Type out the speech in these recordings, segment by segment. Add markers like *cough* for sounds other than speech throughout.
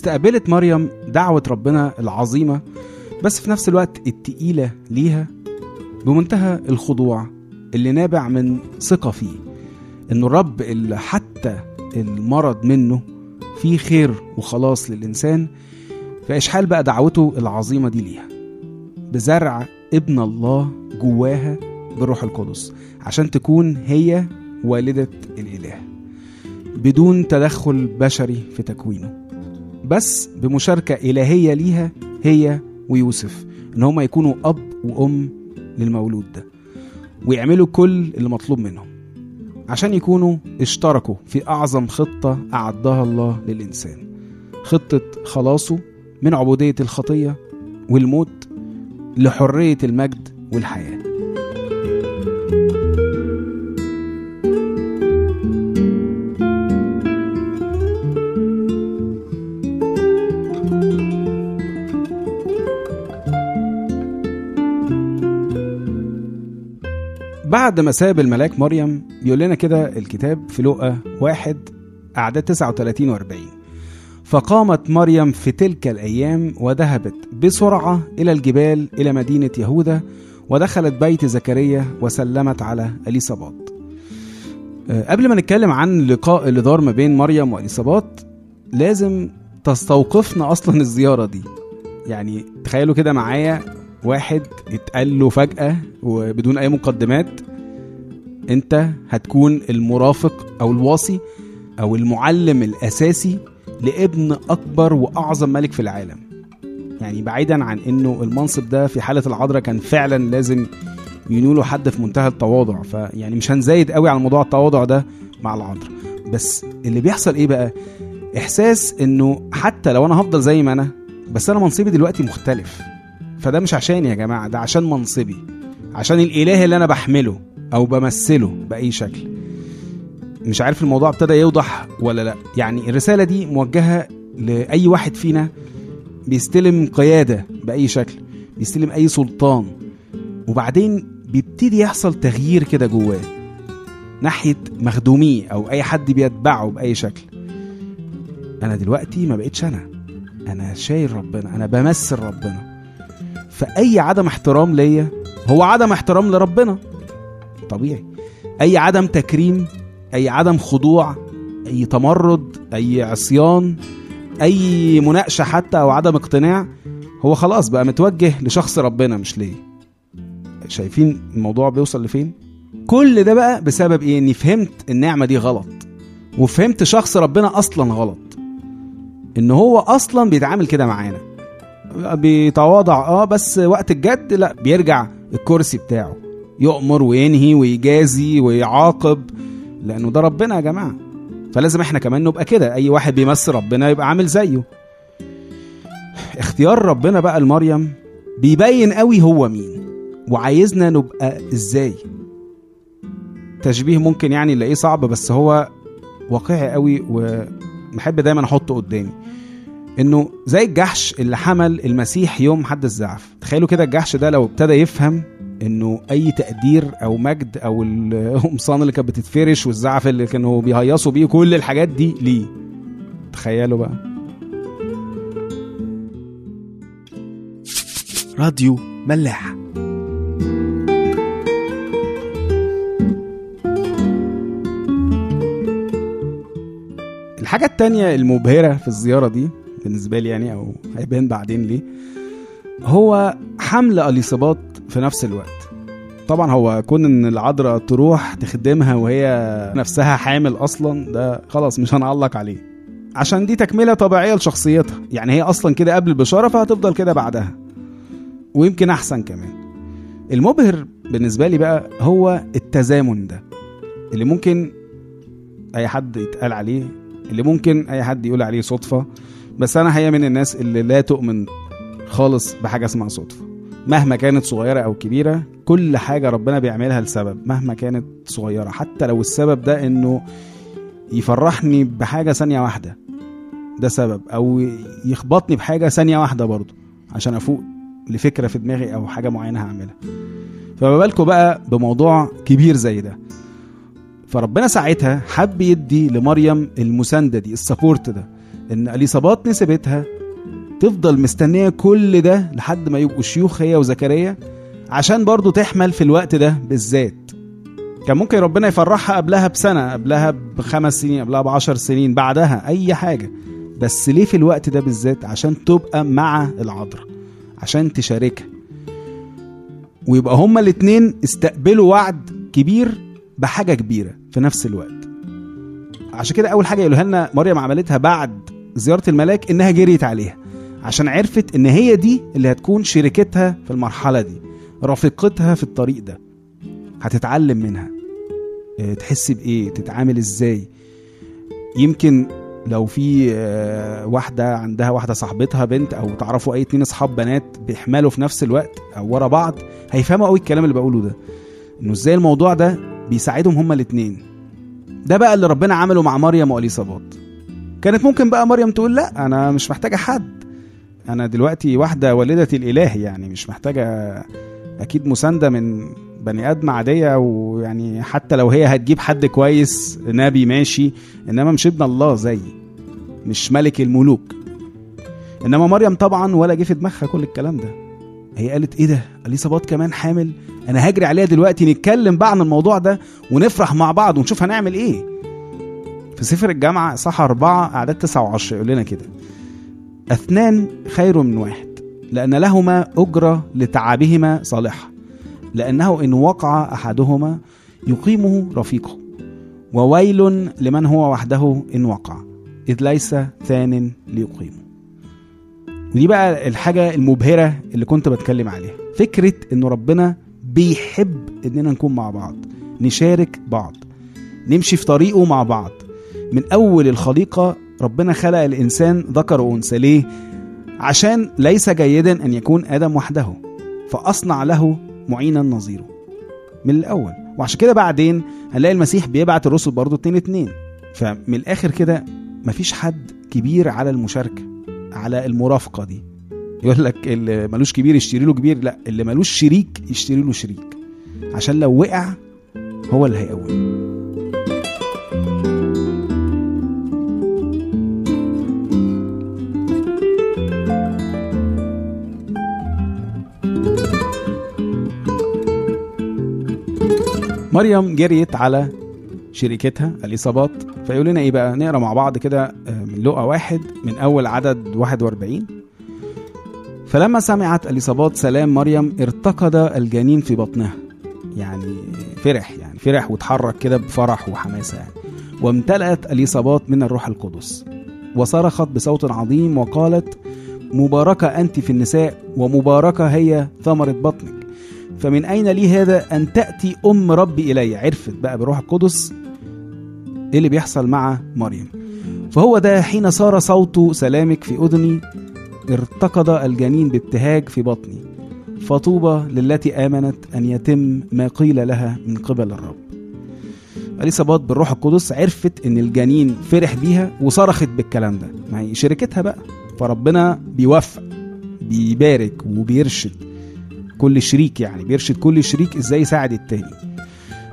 استقبلت مريم دعوة ربنا العظيمة بس في نفس الوقت التقيلة ليها بمنتهى الخضوع اللي نابع من ثقة فيه إنه الرب اللي حتى المرض منه فيه خير وخلاص للإنسان فإشحال بقى دعوته العظيمة دي ليها؟ بزرع ابن الله جواها بالروح القدس عشان تكون هي والدة الإله بدون تدخل بشري في تكوينه. بس بمشاركة إلهية ليها هي ويوسف إن هما يكونوا أب وأم للمولود ده ويعملوا كل اللي مطلوب منهم عشان يكونوا اشتركوا في أعظم خطة أعدها الله للإنسان خطة خلاصه من عبودية الخطية والموت لحرية المجد والحياة. بعد ما ساب الملاك مريم بيقول لنا كده الكتاب في لقا واحد أعداد 39 و 40 فقامت مريم في تلك الأيام وذهبت بسرعة إلى الجبال إلى مدينة يهوذا ودخلت بيت زكريا وسلمت على أليصابات أه، قبل ما نتكلم عن لقاء اللي دار ما بين مريم وأليصابات لازم تستوقفنا أصلا الزيارة دي. يعني تخيلوا كده معايا واحد اتقال له فجأة وبدون أي مقدمات أنت هتكون المرافق أو الواصي أو المعلم الأساسي لابن أكبر وأعظم ملك في العالم. يعني بعيدا عن إنه المنصب ده في حالة العذراء كان فعلا لازم ينوله حد في منتهى التواضع. فيعني مش هنزايد قوي على موضوع التواضع ده مع العذراء بس اللي بيحصل إيه بقى؟ إحساس إنه حتى لو أنا هفضل زي ما أنا بس أنا منصبي دلوقتي مختلف. فده مش عشاني يا جماعة ده عشان منصبي عشان الإله اللي أنا بحمله. أو بمثله بأي شكل. مش عارف الموضوع ابتدى يوضح ولا لأ. يعني الرسالة دي موجهة لأي واحد فينا بيستلم قيادة بأي شكل بيستلم أي سلطان وبعدين بيبتدي يحصل تغيير كده جواه ناحية مخدوميه أو أي حد بيتبعه بأي شكل. أنا دلوقتي ما بقتش أنا. أنا شايل ربنا أنا بمثل ربنا. فأي عدم احترام ليا هو عدم احترام لربنا. طبيعي. أي عدم تكريم أي عدم خضوع أي تمرد أي عصيان أي مناقشة حتى أو عدم اقتناع هو خلاص بقى متوجه لشخص ربنا مش ليه؟ شايفين الموضوع بيوصل لفين؟ كل ده بقى بسبب إيه؟ إني فهمت النعمة دي غلط وفهمت شخص ربنا أصلا غلط. إن هو أصلا بيتعامل كده معانا. بيتواضع آه بس وقت الجد لا بيرجع الكرسي بتاعه. يؤمر وينهي ويجازي ويعاقب لأنه ده ربنا يا جماعة. فلازم إحنا كمان نبقى كده. أي واحد بيمثل ربنا يبقى عامل زيه. اختيار ربنا بقى لمريم بيبين قوي هو مين. وعايزنا نبقى إزاي. تشبيه ممكن يعني نلاقيه صعب بس هو واقعي قوي ومحب دايما أحطه قدامي. إنه زي الجحش اللي حمل المسيح يوم حد الزعف. تخيلوا كده الجحش ده لو ابتدى يفهم إنه أي تقدير أو مجد أو القمصان *laughs* اللي كانت بتتفرش والزعف اللي كانوا بيهيصوا بيه كل الحاجات دي ليه؟ تخيلوا بقى. راديو ملاح. الحاجة التانية المبهرة في الزيارة دي بالنسبة لي يعني أو هيبان بعدين ليه هو حمل أليصابات في نفس الوقت. طبعا هو كون إن العذراء تروح تخدمها وهي نفسها حامل أصلا ده خلاص مش هنعلق عليه. عشان دي تكملة طبيعية لشخصيتها. يعني هي أصلا كده قبل البشارة فهتفضل كده بعدها. ويمكن أحسن كمان. المبهر بالنسبة لي بقى هو التزامن ده. اللي ممكن أي حد يتقال عليه اللي ممكن أي حد يقول عليه صدفة. بس أنا هي من الناس اللي لا تؤمن خالص بحاجة اسمها صدفه مهما كانت صغيرة أو كبيرة كل حاجة ربنا بيعملها لسبب مهما كانت صغيرة. حتى لو السبب ده إنه يفرحني بحاجة ثانية واحدة ده سبب. أو يخبطني بحاجة ثانية واحدة برضه عشان أفوق لفكرة في دماغي أو حاجة معينة هعملها. فما بالكم بقى بموضوع كبير زي ده. فربنا ساعتها حب يدي لمريم المساندة دي السبورت ده إن اليصابات نسبتها تفضل مستنية كل ده لحد ما يبقوا شيوخ هي وزكريا؟ عشان برضو تحمل في الوقت ده بالذات. كان ممكن ربنا يفرحها قبلها بسنة قبلها بخمس سنين قبلها بعشر سنين بعدها أي حاجة. بس ليه في الوقت ده بالذات؟ عشان تبقى مع العذراء عشان تشاركها. ويبقى هما الاتنين استقبلوا وعد كبير بحاجة كبيرة في نفس الوقت. عشان كده أول حاجة يقولها لنا مريم عملتها بعد زيارة الملاك إنها جريت عليها. عشان عرفت إن هي دي اللي هتكون شركتها في المرحلة دي رفيقتها في الطريق ده. هتتعلم منها. آه، تحس بإيه؟ تتعامل إزاي؟ يمكن لو في آه، واحدة عندها واحدة صاحبتها بنت أو تعرفوا أي اتنين أصحاب بنات بيحملوا في نفس الوقت أو ورا بعض هيفهموا قوي الكلام اللي بقوله ده. إنه إزاي الموضوع ده بيساعدهم هما الاتنين. ده بقى اللي ربنا عمله مع مريم واليصابات كانت ممكن بقى مريم تقول لا أنا مش محتاجة حد. أنا دلوقتي واحدة والدة الإله يعني مش محتاجة أكيد مساندة من بني آدم عادية ويعني حتى لو هي هتجيب حد كويس نبي ماشي إنما مش ابن الله زي مش ملك الملوك. إنما مريم طبعا ولا جه في دماغها كل الكلام ده. هي قالت إيه ده؟ اليصابات كمان حامل. أنا هجري عليها دلوقتي نتكلم بقى عن الموضوع ده ونفرح مع بعض ونشوف هنعمل إيه. في سفر الجامعة صح أربعة أعداد تسعة وعشرة يقول لنا كده. اثنان خير من واحد لأن لهما أجرة لتعبهما صالحة لأنه إن وقع أحدهما يقيمه رفيقه وويل لمن هو وحده إن وقع إذ ليس ثان ليقيمه ودي بقى الحاجة المبهرة اللي كنت بتكلم عليها فكرة إنه ربنا بيحب إننا نكون مع بعض نشارك بعض نمشي في طريقه مع بعض من أول الخليقة ربنا خلق الإنسان ذكر وأنثى ليه؟ عشان ليس جيدا أن يكون آدم وحده فأصنع له معينا نظيره. من الأول. وعشان كده بعدين هنلاقي المسيح بيبعت الرسل برضه اتنين اتنين. فمن الآخر كده مفيش حد كبير على المشاركة على المرافقة دي. يقول لك اللي ملوش كبير يشتري له كبير لا اللي ملوش شريك يشتري له شريك. عشان لو وقع هو اللي هيقومه. مريم جريت على شركتها الإصابات فيقول لنا إيه بقى؟ نقرأ مع بعض كده آه، من لقا واحد من أول عدد 41 فلما سمعت اليصابات سلام مريم ارتقد الجنين في بطنها. يعني فرح يعني فرح وتحرك كده بفرح وحماسة يعني. وامتلأت اليصابات من الروح القدس. وصرخت بصوت عظيم وقالت مباركة أنت في النساء ومباركة هي ثمرة بطنك. فمن أين لي هذا أن تأتي أم ربي إلي؟ عرفت بقى بروح القدس إيه اللي بيحصل مع مريم. فهو ده حين صار صوت سلامك في أذني ارتقد الجنين بابتهاج في بطني فطوبى للتي آمنت أن يتم ما قيل لها من قبل الرب. اليصابات بالروح القدس؟ عرفت إن الجنين فرح بيها وصرخت بالكلام ده. هي شركتها بقى. فربنا بيوفق بيبارك وبيرشد. كل شريك يعني بيرشد كل شريك إزاي يساعد التاني.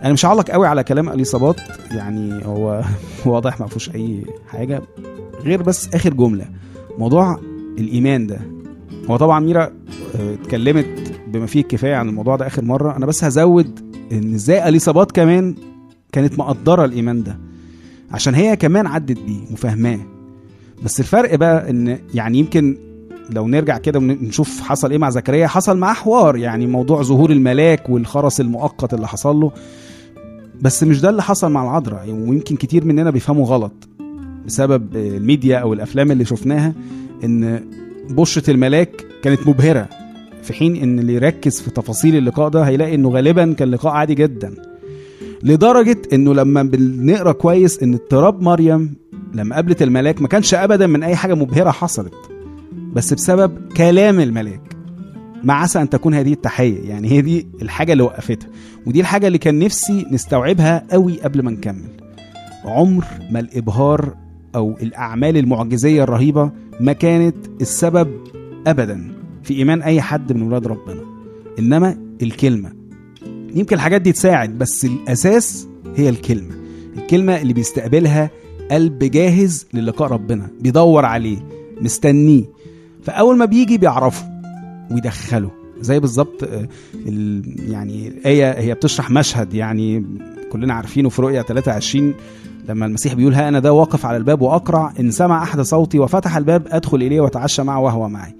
أنا مش هعلق قوي على كلام اليصابات يعني *laughs* هو واضح ما فيهوش أي حاجة غير بس آخر جملة موضوع الإيمان ده. هو طبعا ميرا آه، اتكلمت بما فيه الكفاية عن الموضوع ده آخر مرة أنا بس هزود إن إزاي اليصابات كمان كانت مقدرة الإيمان ده. عشان هي كمان عدت بيه وفاهماه بس الفرق بقى إن يعني يمكن لو نرجع كده ونشوف حصل إيه مع زكريا. حصل معاه حوار يعني موضوع ظهور الملاك والخرس المؤقت اللي حصل له. بس مش ده اللي حصل مع العذراء ويمكن كتير مننا بيفهموا غلط بسبب الميديا أو الأفلام اللي شفناها إن بشرة الملاك كانت مبهرة في حين إن اللي يركز في تفاصيل اللقاء ده هيلاقي إنه غالبا كان لقاء عادي جدا. لدرجة إنه لما بنقرأ كويس إن اضطراب مريم لما قابلت الملاك ما كانش ابدا من أي حاجة مبهرة حصلت. بس بسبب كلام الملاك. ما عسى أن تكون هذه التحية. يعني هي دي الحاجة اللي وقفتها. ودي الحاجة اللي كان نفسي نستوعبها قوي قبل ما نكمل. عمر ما الإبهار أو الأعمال المعجزية الرهيبة ما كانت السبب ابدا في إيمان أي حد من ولاد ربنا. إنما الكلمة. يمكن الحاجات دي تساعد بس الأساس هي الكلمة. الكلمة اللي بيستقبلها قلب جاهز للقاء ربنا. بيدور عليه. مستنيه. فأول ما بيجي بيعرفه ويدخله. زي بالظبط آه، يعني الايه هي بتشرح مشهد يعني كلنا عارفينه في رؤيا 23 لما المسيح بيقول ها أنا ده واقف على الباب وأقرع إن سمع أحد صوتي وفتح الباب أدخل إليه وأتعشى معه وهو معي.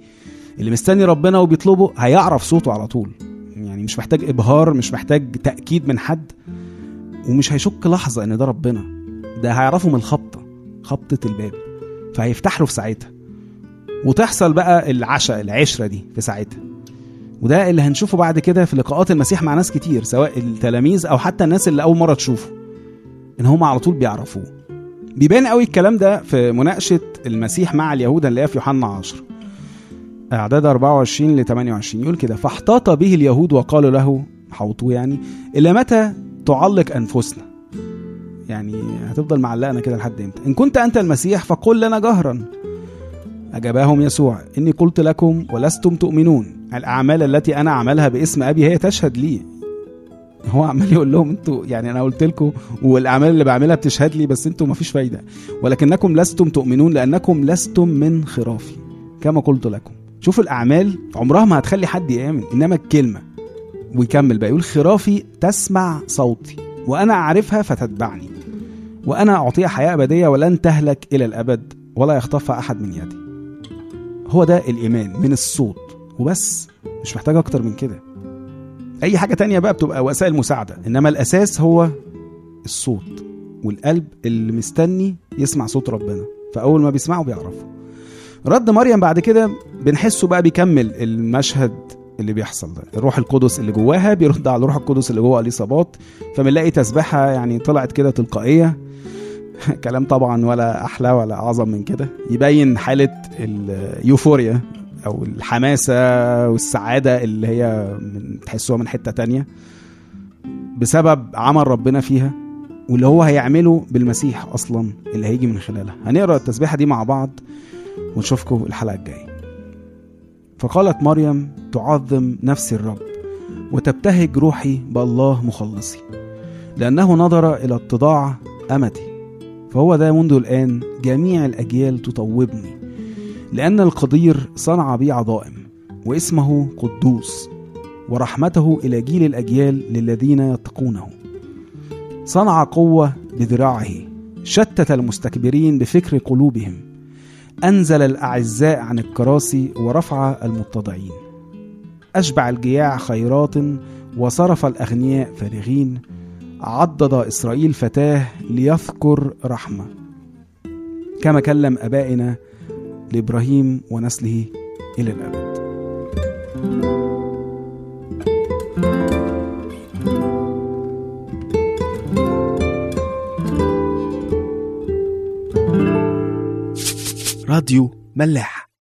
اللي مستني ربنا وبيطلبه هيعرف صوته على طول. يعني مش محتاج إبهار مش محتاج تأكيد من حد ومش هيشك لحظة إن ده ربنا. ده هيعرفه من الخبطه خبطة الباب. فهيفتح له في ساعتها. وتحصل بقى العشاء العشرة دي في ساعتها. وده اللي هنشوفه بعد كده في لقاءات المسيح مع ناس كتير سواء التلاميذ أو حتى الناس اللي أول مرة تشوفه. إن هم على طول بيعرفوه. بيبان قوي الكلام ده في مناقشة المسيح مع اليهود اللي هي في يوحنا 10 أعداد 24 ل 28 يقول كده فاحتاط به اليهود وقالوا له حوطوه يعني إلى متى تعلق أنفسنا؟ يعني هتفضل معلقنا كده لحد إمتى؟ إن كنت أنت المسيح فقل لنا جهرا. أجابهم يسوع إني قلت لكم ولستم تؤمنون. الأعمال التي أنا أعملها باسم أبي هي تشهد لي. هو عمال يقول لهم أنتوا يعني أنا قلت لكم والأعمال اللي بعملها بتشهد لي بس أنتوا مفيش فايدة. ولكنكم لستم تؤمنون لأنكم لستم من خرافي. كما قلت لكم. شوفوا الأعمال عمرها ما هتخلي حد يآمن إنما الكلمة. ويكمل بقى يقول خرافي تسمع صوتي. وأنا أعرفها فتتبعني. وأنا أعطيها حياة أبدية ولن تهلك إلى الأبد ولا يخطفها أحد من يدي. هو ده الإيمان من الصوت وبس مش محتاج أكتر من كده. أي حاجة تانية بقى بتبقى وسائل مساعدة إنما الأساس هو الصوت والقلب اللي مستني يسمع صوت ربنا فأول ما بيسمعه بيعرفه. رد مريم بعد كده بنحسه بقى بيكمل المشهد اللي بيحصل ده. الروح القدس اللي جواها بيرد على الروح القدس اللي جوه اليصابات فبنلاقي تسبيحه يعني طلعت كده تلقائية. *laughs* كلام طبعا ولا أحلى ولا أعظم من كده. يبين حالة اليوفوريا أو الحماسة والسعادة اللي هي من تحسوها من حتة تانية بسبب عمل ربنا فيها واللي هو هيعمله بالمسيح أصلا اللي هيجي من خلالها. هنقرأ التسبيحة دي مع بعض ونشوفكم الحلقة الجاية. فقالت مريم تعظم نفسي الرب وتبتهج روحي بالله مخلصي لأنه نظر إلى اتضاع أمتي. فهو ده منذ الآن جميع الأجيال تطوبني لأن القدير صنع بي عظائم واسمه قدوس ورحمته إلى جيل الأجيال للذين يتقونه. صنع قوة بذراعه شتت المستكبرين بفكر قلوبهم أنزل الأعزاء عن الكراسي ورفع المتضعين. أشبع الجياع خيرات وصرف الأغنياء فارغين عضد إسرائيل فتاة ليذكر رحمة. كما كلم آبائنا لإبراهيم ونسله إلى الأبد. راديو ملاح.